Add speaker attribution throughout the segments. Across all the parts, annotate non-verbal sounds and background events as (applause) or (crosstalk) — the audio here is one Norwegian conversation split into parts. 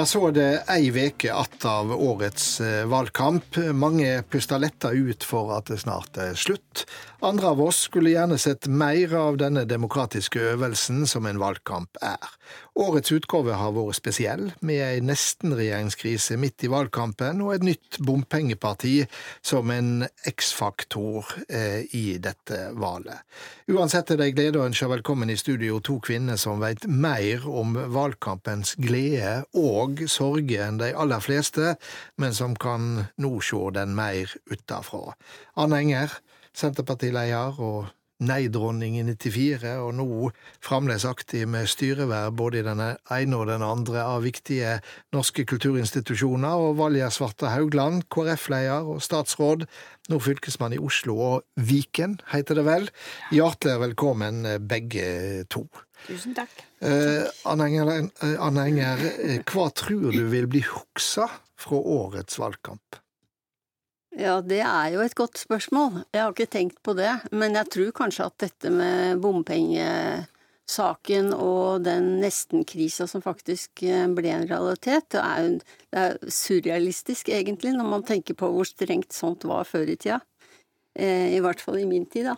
Speaker 1: Ja, så er det ei veke att av årets eh, valgkamp. Mange puster letta ut for at det snart er slutt. Andre av oss skulle gjerne sett mer av denne demokratiske øvelsen som en valgkamp er. Årets utgave har vært spesiell, med ei nesten-regjeringskrise midt i valgkampen og et nytt bompengeparti som en X-faktor eh, i dette valget. Uansett er det ei glede å ønske velkommen i studio to kvinner som vet mer om valgkampens glede og sorger enn de aller fleste, men som kan nå se den mer utafra. Anne Enger, Senterpartileder og nei-dronning i 94, og nå fremdeles aktiv med styreverv både i den ene og den andre av viktige norske kulturinstitusjoner, og Valgerd Svarte Haugland, KrF-leder og statsråd, nå fylkesmann i Oslo og Viken, heter det vel. Hjertelig velkommen begge to.
Speaker 2: Tusen takk.
Speaker 1: Eh, Anne Enger, Anne Enger, hva tror du vil bli huksa fra årets valgkamp?
Speaker 3: Ja, det er jo et godt spørsmål. Jeg har ikke tenkt på det. Men jeg tror kanskje at dette med bompengesaken og den nestenkrisa som faktisk eh, ble en realitet, det er, jo, det er surrealistisk egentlig, når man tenker på hvor strengt sånt var før i tida. Eh, I hvert fall i min tid, da.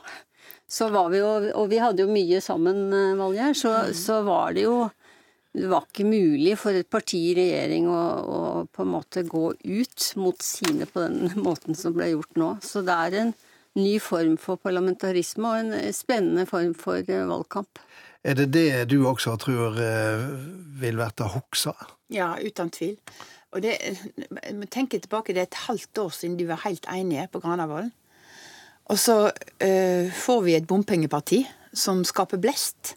Speaker 3: Så var vi jo, og vi hadde jo mye sammen, eh, Valgjerd, så, mm. så var det jo det var ikke mulig for et parti i regjering å, å, på en måte gå ut mot sine på den (laughs) måten som ble gjort nå. Så det er en ny form for parlamentarisme og en spennende form for eh, valgkamp.
Speaker 1: Er det det du også tror eh, vil bli huksa?
Speaker 2: Ja, uten tvil. Og det, tenk tilbake, det er et halvt år siden de var helt enige på Granavolden. Og så øh, får vi et bompengeparti som skaper blest,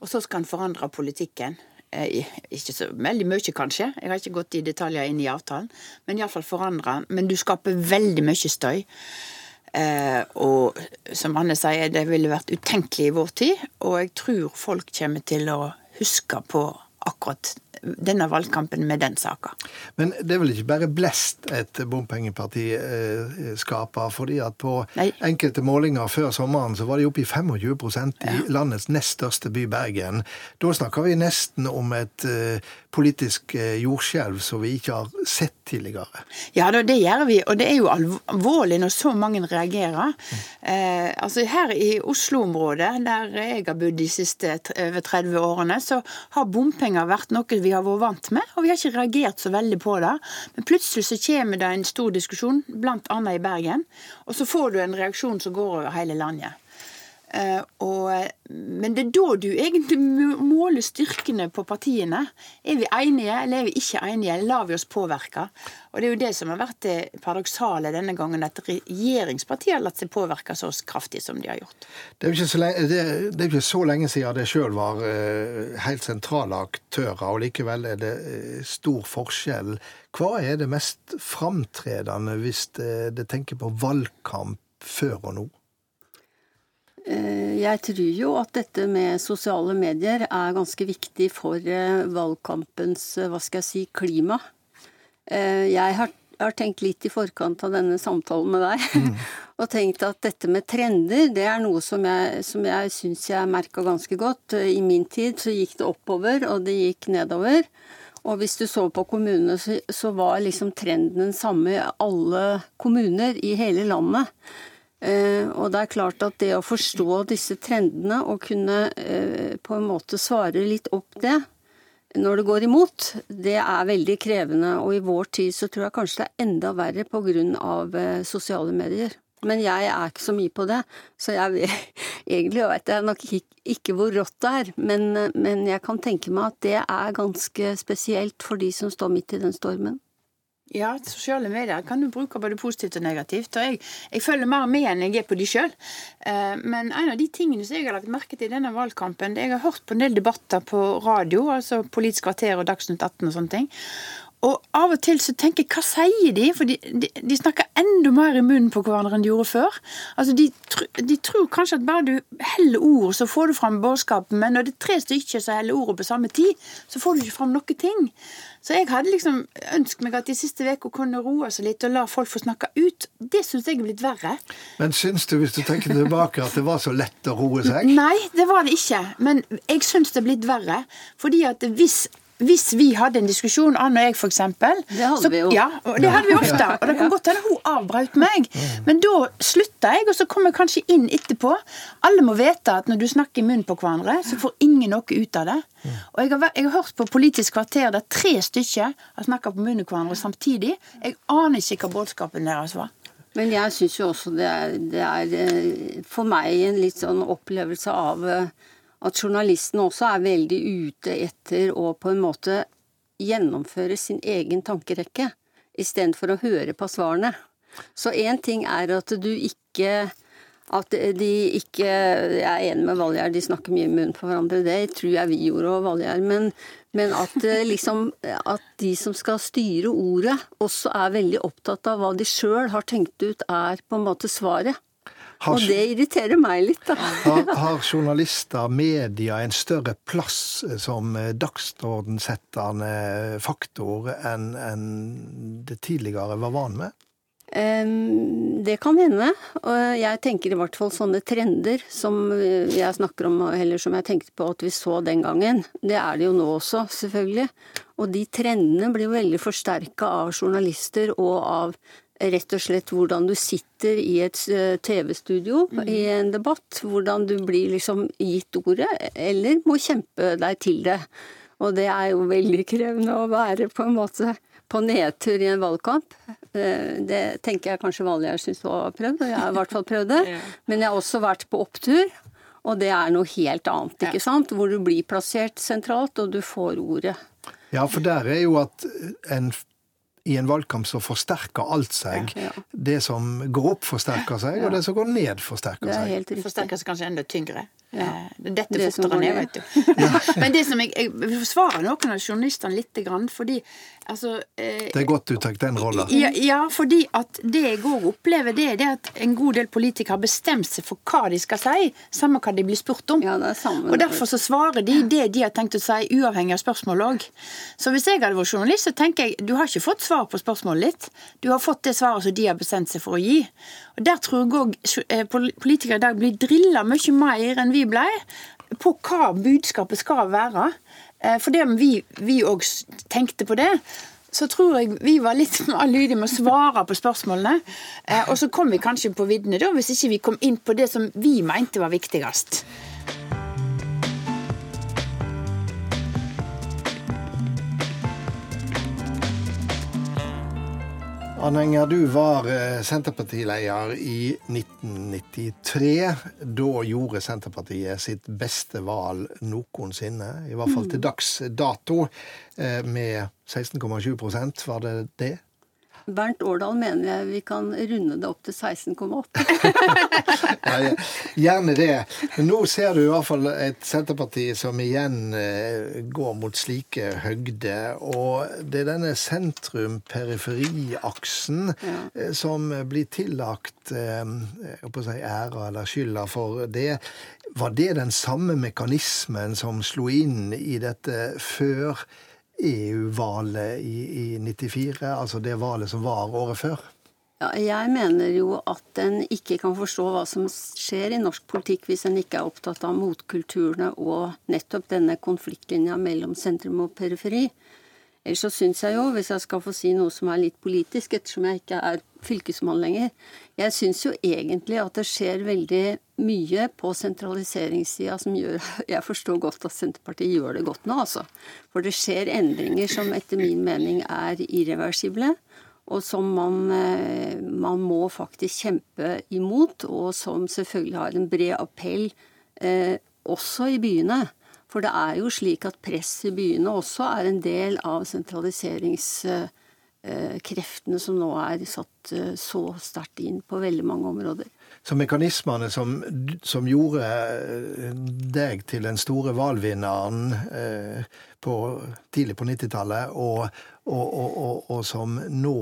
Speaker 2: og så skal en forandre politikken. Eh, ikke så veldig mye, kanskje. Jeg har ikke gått i detaljer inn i avtalen. Men iallfall forandra. Men du skaper veldig mye støy. Eh, og som Anne sier, det ville vært utenkelig i vår tid. Og jeg tror folk kommer til å huske på akkurat denne valgkampen med den saka.
Speaker 1: Men det er vel ikke bare blest et bompengeparti eh, skaper? fordi at på Nei. enkelte målinger før sommeren så var de oppe i 25% i ja. landets nest største by, Bergen. Da snakker vi nesten om et eh, politisk eh, jordskjelv som vi ikke har sett tidligere.
Speaker 2: Ja, det gjør vi, og det er jo alvorlig når så mange reagerer. Mm. Eh, altså Her i Oslo-området, der jeg har bodd de siste over 30 årene, så har bompenger vært noe vi har vært vant med, og vi har ikke reagert så veldig på det. Men plutselig så kommer det en stor diskusjon, bl.a. i Bergen, og så får du en reaksjon som går over hele landet. Uh, og, men det er da du egentlig måler styrkene på partiene. Er vi enige, eller er vi ikke enige? Lar vi oss påvirke? Og Det er jo det som har vært det paradoksale denne gangen, at regjeringspartiet har latt seg påvirke så kraftig som de har gjort.
Speaker 1: Det er jo ikke, ikke så lenge siden det sjøl var uh, helt sentrale aktører, og likevel er det uh, stor forskjell. Hva er det mest framtredende hvis det, det tenker på valgkamp før og nå?
Speaker 3: Eh, jeg tror jo at dette med sosiale medier er ganske viktig for eh, valgkampens eh, hva skal jeg si, klima. Jeg har, har tenkt litt i forkant av denne samtalen med deg, mm. (laughs) og tenkt at dette med trender, det er noe som jeg, som jeg syns jeg merka ganske godt. I min tid så gikk det oppover, og det gikk nedover. Og hvis du så på kommunene, så, så var liksom trenden den samme i alle kommuner i hele landet. Eh, og det er klart at det å forstå disse trendene og kunne eh, på en måte svare litt opp det når det går imot, det er veldig krevende. Og i vår tid så tror jeg kanskje det er enda verre pga. Eh, sosiale medier. Men jeg er ikke så mye på det, så jeg vet, (laughs) egentlig vet jeg nok ikke, hvor rått det er. Men, men jeg kan tenke meg at det er ganske spesielt for de som står midt i den stormen.
Speaker 2: Ja, sosiale medier kan du bruke både positivt og negativt. og Jeg, jeg følger mer med enn jeg er på de sjøl. Eh, men en av de tingene som jeg har lagt merke til i denne valgkampen Jeg har hørt på en del debatter på radio, altså Politisk kvarter og Dagsnytt 18 og sånne ting. Og av og til så tenker jeg, hva sier de? For de, de, de snakker enda mer i munnen på hverandre enn de gjorde før. Altså, de, de, tror kanskje at bare du heller ord, så får du fram budskapet, men når det er tre stykker som heller ordet på samme tid, så får du ikke fram noen ting. Så jeg hadde liksom ønsket meg at de siste uka kunne roe seg litt og la folk få snakke ut. Det syns jeg er blitt verre.
Speaker 1: Men syns du, hvis du tenker tilbake, at det var så lett å roe seg?
Speaker 2: Nei, det var det ikke. Men jeg syns det er blitt verre. Fordi at hvis hvis vi hadde en diskusjon, Ann og jeg f.eks.
Speaker 3: Det hadde vi jo.
Speaker 2: Ja, det hadde vi ofte. Og det kan godt hende hun avbrøt meg. Men da slutta jeg, og så kom jeg kanskje inn etterpå. Alle må vite at når du snakker i munnen på hverandre, så får ingen noe ut av det. Og jeg har, jeg har hørt på Politisk kvarter der tre stykker har snakka på munnen på hverandre samtidig. Jeg aner ikke hva budskapen deres var.
Speaker 3: Men jeg syns jo også det er, det er eh, for meg en litt sånn opplevelse av eh, at journalisten også er veldig ute etter å på en måte gjennomføre sin egen tankerekke, istedenfor å høre på svarene. Så én ting er at du ikke at de ikke Jeg er enig med Valgjerd, de snakker mye i munnen på hverandre. Det tror jeg vi gjorde òg, Valgjerd. Men, men at, eh, liksom, at de som skal styre ordet, også er veldig opptatt av hva de sjøl har tenkt ut er på en måte svaret.
Speaker 1: Har,
Speaker 3: Og det irriterer meg litt, da.
Speaker 1: har, har journalister, media, en større plass som eh, dagsordensettende faktor enn en det tidligere var van med?
Speaker 3: Det kan hende. Og jeg tenker i hvert fall sånne trender som jeg snakker om, eller som jeg tenkte på at vi så den gangen. Det er det jo nå også, selvfølgelig. Og de trendene blir jo veldig forsterka av journalister og av rett og slett hvordan du sitter i et eh, TV-studio i en debatt. Hvordan du blir liksom gitt ordet, eller må kjempe deg til det. Og det er jo veldig krevende å være på en måte på nedtur i en valgkamp. Eh, Det tenker jeg kanskje Valgjerd syns har prøvd, og jeg har i hvert fall prøvd det. (laughs) Men jeg har også vært på opptur, og det er noe helt annet, ikke sant? Hvor du blir plassert sentralt, og du får ordet.
Speaker 1: Ja, for der er jo at en, i en valgkamp så forsterker alt seg.
Speaker 3: Ja.
Speaker 1: Det som går opp, forsterker seg, og det som går ned, forsterker
Speaker 3: Det er
Speaker 1: seg.
Speaker 3: helt riktig.
Speaker 2: forsterker seg kanskje enda tyngre.
Speaker 3: Ja.
Speaker 2: Eh, Dette
Speaker 3: Det
Speaker 2: fortere ned, vet du. (laughs) Men det som jeg, jeg vil forsvare noen av journalistene litt, grann, fordi altså eh,
Speaker 1: Det er godt du tar den rolla.
Speaker 2: ja, ja, fordi at det jeg òg opplever, det er det at en god del politikere har bestemt seg for hva de skal si, samme hva de blir spurt om.
Speaker 3: Ja, det er samme.
Speaker 2: Og derfor så svarer de det de har tenkt å si, uavhengig av spørsmålet òg. Så hvis jeg hadde vært journalist, så tenker jeg du har ikke fått svar på spørsmålet ditt. Du har fått det svaret som de har bestemt seg for å gi. Og der tror jeg òg politikere i dag blir drilla mye mer enn vi ble, på hva budskapet skal være. Eh, For det om vi òg tenkte på det, så tror jeg vi var litt (laughs) mer lydige med å svare på spørsmålene. Eh, Og så kom vi kanskje på viddene da, hvis ikke vi kom inn på det som vi mente var viktigst.
Speaker 1: Anne Enger, du var eh, Senterpartileder i 1993. Da gjorde Senterpartiet sitt beste valg noensinne, i hvert fall til dags dato, eh, med 16,7% var det det?
Speaker 3: Bernt Årdal mener jeg vi kan runde det opp til 16,8. (laughs)
Speaker 1: Ja, gjerne det. Men nå ser du i hvert fall et Senterparti som igjen eh, går mot slike høgder. Og det er denne sentrum-periferi-aksen ja. som blir tillagt eh, jeg å si æra eller skylda for det. Var det den samme mekanismen som slo inn i dette før EU-valet i, i 94, altså det valet som var året før?
Speaker 3: Ja, jeg mener jo at en ikke kan forstå hva som skjer i norsk politikk hvis en ikke er opptatt av motkulturene og nettopp denne konfliktlinja mellom sentrum og periferi. Ellers så syns jeg jo, hvis jeg skal få si noe som er litt politisk, ettersom jeg ikke er fylkesmann lenger, jeg syns jo egentlig at det skjer veldig mye på sentraliseringssida som gjør (laughs) Jeg forstår godt at Senterpartiet gjør det godt nå, altså. For det skjer endringer som etter min mening er irreversible og som man, eh, man må faktisk kjempe imot, og som selvfølgelig har en bred appell eh, også i byene. For det er jo slik at press i byene også er en del av sentraliseringskreftene som nå er satt eh, så sterkt inn på veldig mange områder.
Speaker 1: Så mekanismene som, som gjorde eh, deg til den store valgvinneren eh, på, tidlig på 90-tallet, og, og, og, og, som nå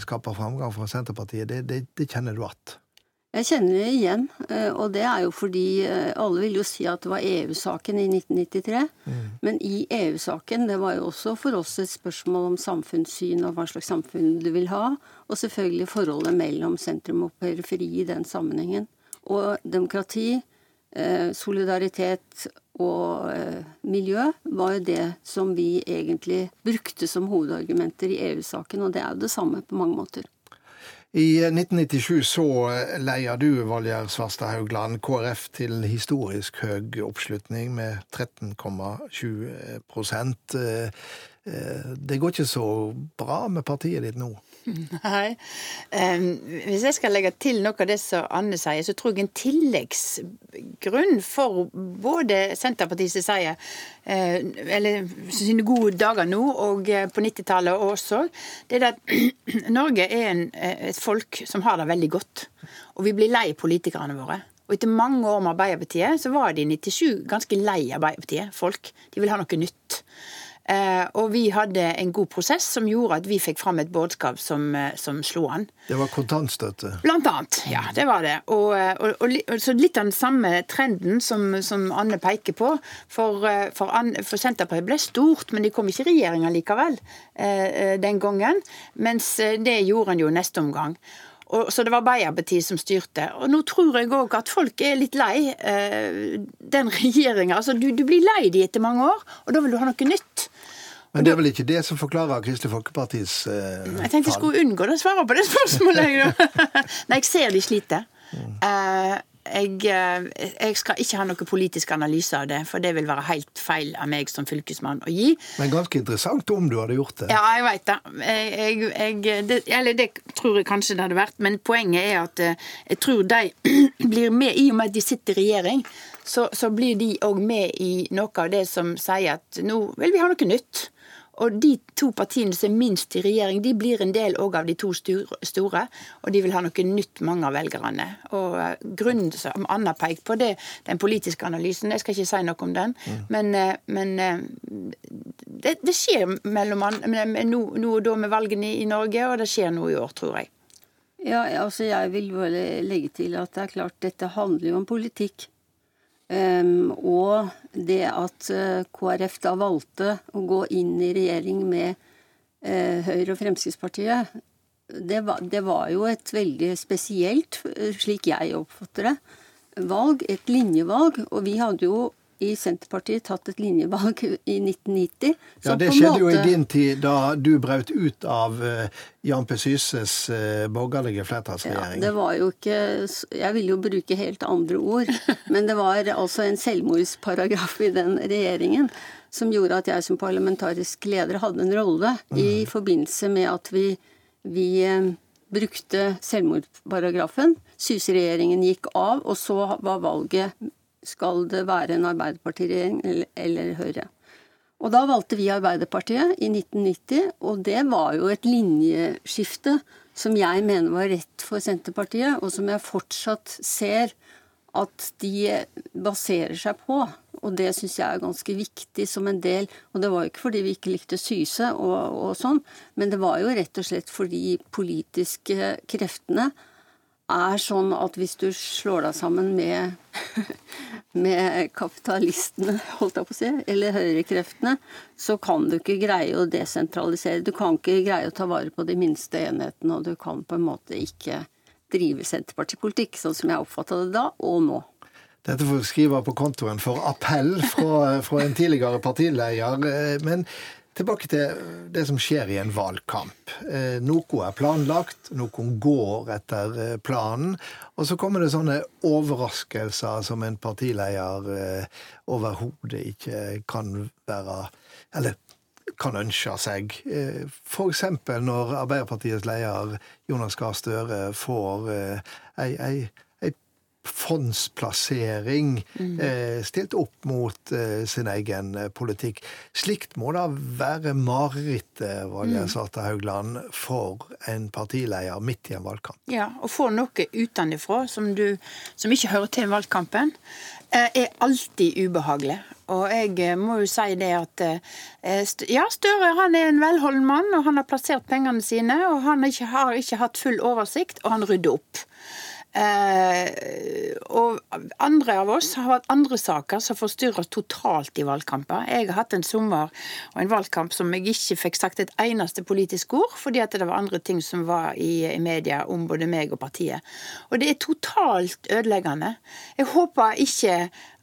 Speaker 1: skaper framgang for Senterpartiet, det, det, det kjenner du att?
Speaker 3: Jeg kjenner det igjen, eh, og det er jo fordi eh, alle vil jo si at det var EU-saken i 1993. Men i EU-saken, det var jo også for oss et spørsmål om samfunnssyn og hva slags samfunn du vil ha, og selvfølgelig forholdet mellom sentrum og periferi i den sammenhengen. Og demokrati, eh, solidaritet og miljø var jo det som vi egentlig brukte som hovedargumenter i EU-saken, og det er jo det samme på mange måter.
Speaker 1: I 1997 så leier du, Valgerd Svarstad Haugland, KrF til historisk høy oppslutning med 13,7% Det går ikke så bra med partiet ditt nå? (laughs)
Speaker 2: Nei. Um, hvis jeg skal legge til noe av det som Anne sier, så tror jeg en tilleggsgrunn for både Senterpartiet som sier uh, eller sine gode dager nå, og uh, på 90-tallet også, det er at (clears throat) Norge er en, eh, et folk som har det veldig godt. Og vi blir lei politikerne våre. Og etter mange år med Arbeiderpartiet, så var de i 97 ganske lei Arbeiderpartiet. Folk. De vil ha noe nytt. Eh, og vi hadde en god prosess som gjorde at vi fikk fram et budskap som, eh, som slo an.
Speaker 1: Det var kontantstøtte?
Speaker 2: Blant annet, ja. Det var det. Og, eh, og, og så litt av den samme trenden som, som Anne peker på. For, for, for, Senterpartiet ble stort, men de kom ikke i regjeringa likevel eh, den gangen. Mens det gjorde en jo neste omgang. Og, så det var Arbeiderpartiet som styrte. Og nå tror jeg òg at folk er litt lei eh, den (laughs) regjeringa. Altså, du, du, blir lei de etter mange år, og da vil du ha noe nytt.
Speaker 1: Men det er vel ikke det som forklarer Kristelig Folkepartis eh,
Speaker 2: Jeg tenkte jeg skulle unngå å svare på det (laughs) spørsmålet. (laughs) Nei, jeg ser de sliter. Mm. Eh, jeg, eh, jeg, skal ikke ha noen politisk analyse av det, for det vil være helt feil av meg som fylkesmann å gi.
Speaker 1: Men ganske interessant om du hadde gjort det.
Speaker 2: Ja, jeg veit det. Jeg, jeg, det. Eller det tror jeg kanskje det hadde vært, men poenget er at eh, jeg tror de (clears throat) blir med, i og med at de sitter i regjering, så, så blir de òg med i noe av det som sier at nå vil vi ha noe nytt. Og de to partiene som er minst i regjering, de blir en del òg av de to store. Og de vil ha noe nytt, mange av velgerne. Og eh, grunnen som Anna peker på, det den politiske analysen. Jeg skal ikke si noe om den. Mm. Men, eh, men eh, det, det, skjer mellom nå, nå og da med valgene i Norge, og det skjer nå i år, tror jeg.
Speaker 3: Ja, altså jeg vil bare legge til at det er klart dette handler jo om politikk. Um, og det at uh, KrF da valgte å gå inn i regjering med uh, Høyre og Fremskrittspartiet, det var, det var, jo et veldig spesielt, slik jeg oppfatter det, valg. Et linjevalg. Og vi hadde jo i Senterpartiet tatt et linjevalg i 1990.
Speaker 1: Ja, Det skjedde måte... jo i din tid, da du brøt ut av uh, Jan P. Syses uh, borgerlige flertallsregjering.
Speaker 3: Ja, det var jo ikke Jeg ville jo bruke helt andre ord, (laughs) men det var altså en selvmordsparagraf i den regjeringen som gjorde at jeg som parlamentarisk leder hadde en rolle mm. i forbindelse med at vi, vi uh, brukte selvmordsparagrafen. Syse-regjeringen gikk av, og så var valget skal det være en Arbeiderpartiregjering eller, eller Høyre. Og da valgte vi Arbeiderpartiet i 1990, og det var jo et linjeskifte som jeg mener var rett for Senterpartiet, og som jeg fortsatt ser at de baserer seg på. Og det syns jeg er ganske viktig som en del Og det var jo ikke fordi vi ikke likte Syse og, og sånn, men det var jo rett og slett fordi politiske kreftene er sånn at hvis du slår deg sammen med, (laughs) med kapitalistene, holdt jeg på å si, eller høyrekreftene, så kan du ikke greie å desentralisere. Du kan ikke greie å ta vare på de minste enhetene, og du kan på en måte ikke drive Senterpartipolitikk, sånn som jeg oppfatta det da og nå.
Speaker 1: Dette får skrive på kontoen for appell fra, fra en tidligere partileder. Men Tilbake til det som skjer i en valgkamp. Eh, noe er planlagt, noen går etter eh, planen. Og så kommer det sånne overraskelser som en partileder eh, overhodet ikke kan være Eller kan ønske seg. Eksempel når Arbeiderpartiets leder Jonas Gahr Støre får ei, ei fondsplassering mm. eh, stilt opp mot eh, sin egen eh, politikk. Slikt må da være marerittet, Valgerd mm. Svarstad Haugland, for en partileder midt i en valgkamp?
Speaker 2: Ja, å få noe utenfra som, som ikke hører til valgkampen, er alltid ubehagelig. Og jeg må jo si det at ja, Støre han er en velholden mann, og han har plassert pengene sine, og han ikke, har ikke hatt full oversikt, og han rydder opp. Eh, og andre av oss har hatt andre saker som forstyrrer oss totalt i valgkamper. Jeg har hatt en sommer og en valgkamp som jeg ikke fikk sagt et eneste politisk ord, fordi at det var andre ting som var i, i media om både meg og partiet. Og det er totalt ødeleggende. Jeg håper ikke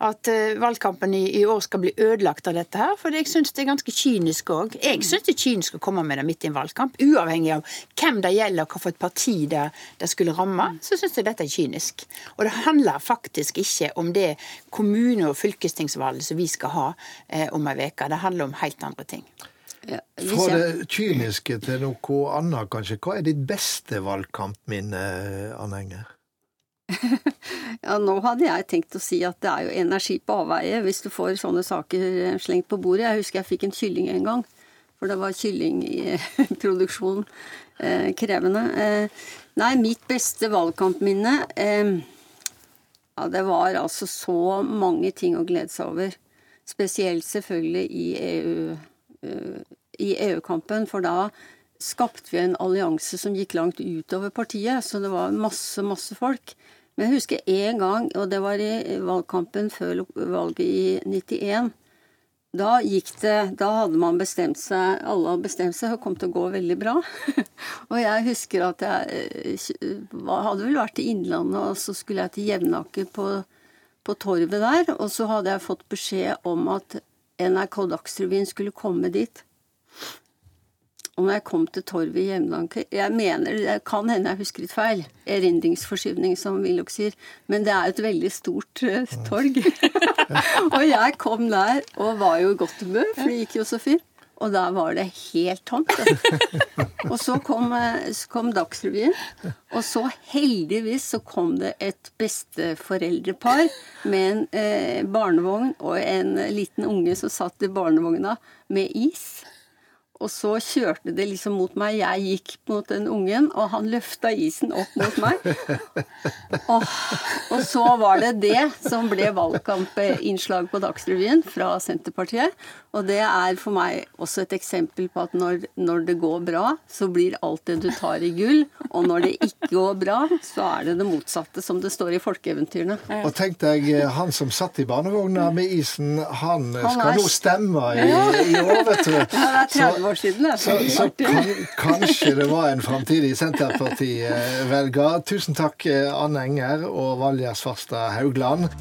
Speaker 2: at uh, valgkampen i, i, år skal bli ødelagt av dette her, for jeg syns det er ganske kynisk òg. Jeg syns det er kynisk å komme med det midt i en valgkamp, uavhengig av hvem det gjelder og hvilket parti det, det skulle ramme. Så synes jeg dette er kynisk. Og det handler faktisk ikke om det kommune- og fylkestingsvalget som vi skal ha eh, om ei uke. Det handler om helt andre ting.
Speaker 1: Ja, Fra det kyniske til noe annet, kanskje. Hva er ditt beste valgkampminne, Anne Enger? (laughs)
Speaker 3: ja, nå hadde jeg tenkt å si at det er jo energi på avveie hvis du får sånne saker slengt på bordet. Jeg husker jeg fikk en kylling en gang, for det var kylling i (laughs) produksjonen. Eh, krevende. Eh, nei, mitt beste valgkampminne eh, ja, det var altså så mange ting å glede seg over. Spesielt selvfølgelig i EU, uh, i EU-kampen, for da skapte vi en allianse som gikk langt utover partiet, så det var masse, masse folk. Men jeg husker én gang, og det var i valgkampen før valget i 91. Da gikk det Da hadde man bestemt seg Alle hadde bestemt seg, det kom til å gå veldig bra. (laughs) og jeg husker at jeg eh, hadde vel vært i Innlandet, og så skulle jeg til Jevnaker på, på torvet der. Og så hadde jeg fått beskjed om at NRK Dagsrevyen skulle komme dit. Og når jeg kom til torvet i Jevnaker Jeg mener, det kan hende jeg husker litt feil. Erindringsforskyvning, som Willoch sier. Men det er et veldig stort uh, torg. (laughs) og jeg kom der og var jo i godt humør, for det gikk jo så fint. Og da var det helt tomt. (laughs) og så kom, eh, så kom, Dagsrevyen. Og så heldigvis så kom det et besteforeldrepar med en eh, barnevogn og en liten unge som satt i barnevogna med is. Og så kjørte det liksom mot meg. Jeg gikk mot den ungen, og han løfta isen opp mot meg. (laughs) Og, og så var det det som ble valgkampinnslag på Dagsrevyen fra Senterpartiet. Og det er for meg også et eksempel på at når, når, det går bra, så blir alt det du tar i gull. Og når det ikke går bra, så er det det motsatte, som det står i folkeeventyrene.
Speaker 1: Og tenk deg, eh, han som satt i barnevogna med isen, han, han skal er... nå stemme i, i år, vet du.
Speaker 3: Ja, det er 30 år siden. Det.
Speaker 1: Så, så kan, kanskje det var en framtidig Senterparti-velger. Tusen takk, eh, Anne Enger og Valja Svarstad Haugland.